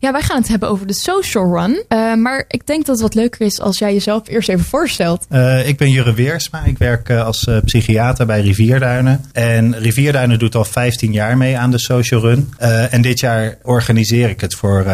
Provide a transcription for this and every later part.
Ja, wij gaan het hebben over de social run. Uh, maar ik denk dat het wat leuker is als jij jezelf eerst even voorstelt. Uh, ik ben Jure Weersma. Ik werk uh, als psychiater bij Rivierduinen. En Rivierduinen doet al 15 jaar mee aan de social run. en dit jaar organiseer ik het voor,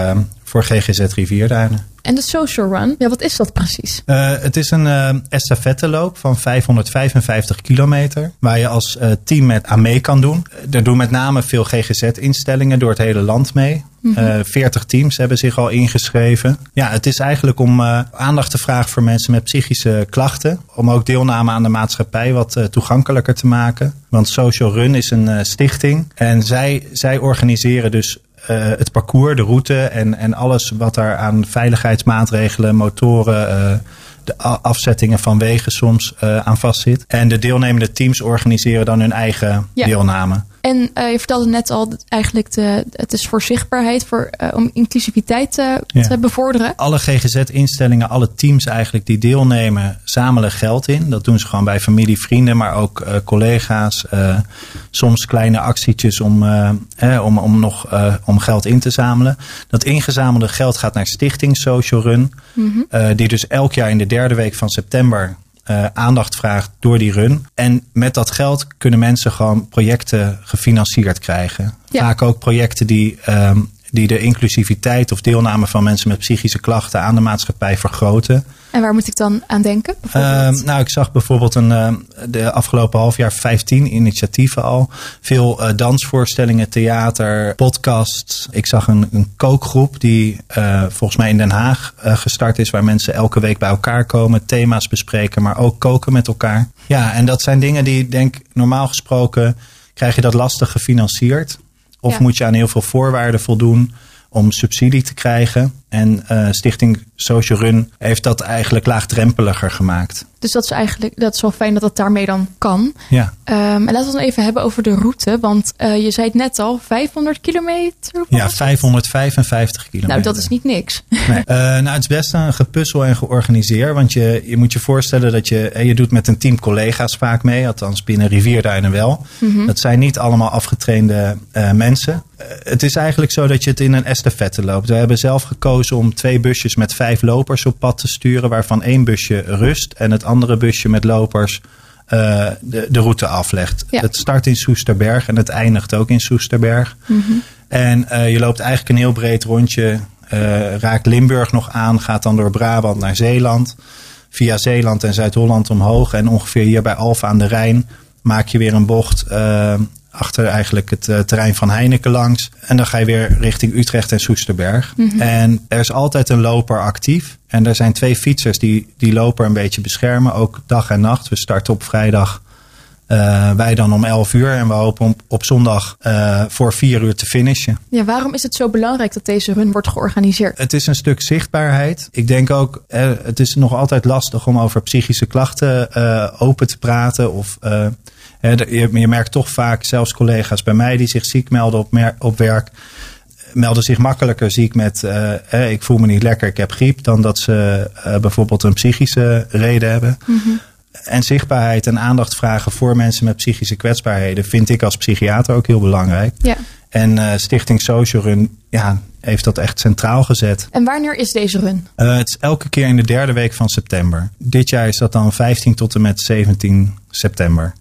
voor GGZ Rivierduinen. En de Social Run, ja, wat is dat precies? Uh, het is een uh, estafetteloop van 555 kilometer. Waar je als uh, team met aan mee kan doen. Er doen met name veel GGZ-instellingen door het hele land mee. Mm -hmm. 40 teams hebben zich al ingeschreven. Ja, het is eigenlijk om aandacht te vragen voor mensen met psychische klachten. Om ook deelname aan de maatschappij wat toegankelijker te maken. Want Social Run is een stichting. En zij, zij organiseren dus uh, het parcours, de route en, en alles wat daar aan veiligheidsmaatregelen, motoren, uh, de afzettingen van wegen soms uh, aan vastzit. En de deelnemende teams organiseren dan hun eigen ja. deelname. En uh, je vertelde net al, eigenlijk de, het is voor zichtbaarheid, voor, uh, om inclusiviteit uh, ja. te bevorderen. Alle GGZ-instellingen, alle teams eigenlijk die deelnemen, zamelen geld in. Dat doen ze gewoon bij familie, vrienden, maar ook collega's. soms kleine actietjes om, eh, om, om nog om geld in te zamelen. Dat ingezamelde geld gaat naar Stichting Social Run. Mm -hmm. die dus elk jaar in de derde week van september uh, aandacht vraagt door die run. En met dat geld kunnen mensen gewoon projecten gefinancierd krijgen. Ja. Vaak ook projecten die, um, die de inclusiviteit of deelname van mensen met psychische klachten aan de maatschappij vergroten. En waar moet ik dan aan denken? Uh, nou, ik zag bijvoorbeeld een, uh, de afgelopen half jaar 15 initiatieven al. Veel uh, dansvoorstellingen, theater, podcasts. Ik zag een, een kookgroep die uh, volgens mij in Den Haag gestart is. Waar mensen elke week bij elkaar komen, thema's bespreken, maar ook koken met elkaar. Ja, en dat zijn dingen die, denk normaal gesproken, krijg je dat lastig gefinancierd. Of ja. moet je aan heel veel voorwaarden voldoen om subsidie te krijgen. En uh, Stichting Social Run heeft dat eigenlijk laagdrempeliger gemaakt. Dus dat is eigenlijk dat is wel fijn dat het daarmee dan kan. Ja. Um, en laten we het even hebben over de route. Want uh, je zei het net al, 500 kilometer? Ja, 555 kilometer. Nou, dat is niet niks. Nee. Uh, nou, het is best een gepuzzel en georganiseerd. Want je, je moet je voorstellen dat je, je doet met een team collega's vaak mee. Althans binnen Rivierduinen wel. Mm -hmm. Dat zijn niet allemaal afgetrainde mensen. het is eigenlijk zo dat je het in een estafette loopt. We hebben zelf gekozen om twee busjes met vijf lopers op pad te sturen. Waarvan één busje rust en het andere busje met lopers uh, de, de route aflegt. Ja. Het start in Soesterberg en het eindigt ook in Soesterberg. Mm -hmm. En uh, je loopt eigenlijk een heel breed rondje. Uh, raakt Limburg nog aan, gaat dan door Brabant naar Zeeland. Via Zeeland en Zuid-Holland omhoog. En ongeveer hier bij Alfa aan de Rijn maak je weer een bocht achter eigenlijk het uh, terrein van Heineken langs. En dan ga je weer richting Utrecht en Soesterberg. Mm -hmm. En er is altijd een loper actief. En er zijn twee fietsers die die loper een beetje beschermen, ook dag en nacht. We starten op vrijdag. Uh, wij dan om 11 uur en we hopen op, op zondag uh, voor 4 uur te finishen. Ja, waarom is het zo belangrijk dat deze run wordt georganiseerd? Het is een stuk zichtbaarheid. Ik denk ook, eh, het is nog altijd lastig om over psychische klachten uh, open te praten. Of, je, je merkt toch vaak, zelfs collega's bij mij die zich ziek melden op, op werk, melden zich makkelijker ziek met uh, ik voel me niet lekker, ik heb griep, dan dat ze uh, bijvoorbeeld een psychische reden hebben. Mm -hmm. En zichtbaarheid en aandacht vragen voor mensen met psychische kwetsbaarheden vind ik als psychiater ook heel belangrijk. Ja. En uh, Stichting Social Run ja, heeft dat echt centraal gezet. En wanneer is deze run? Het is elke keer in de derde week van september. Dit jaar is dat dan 15 tot en met 17 september.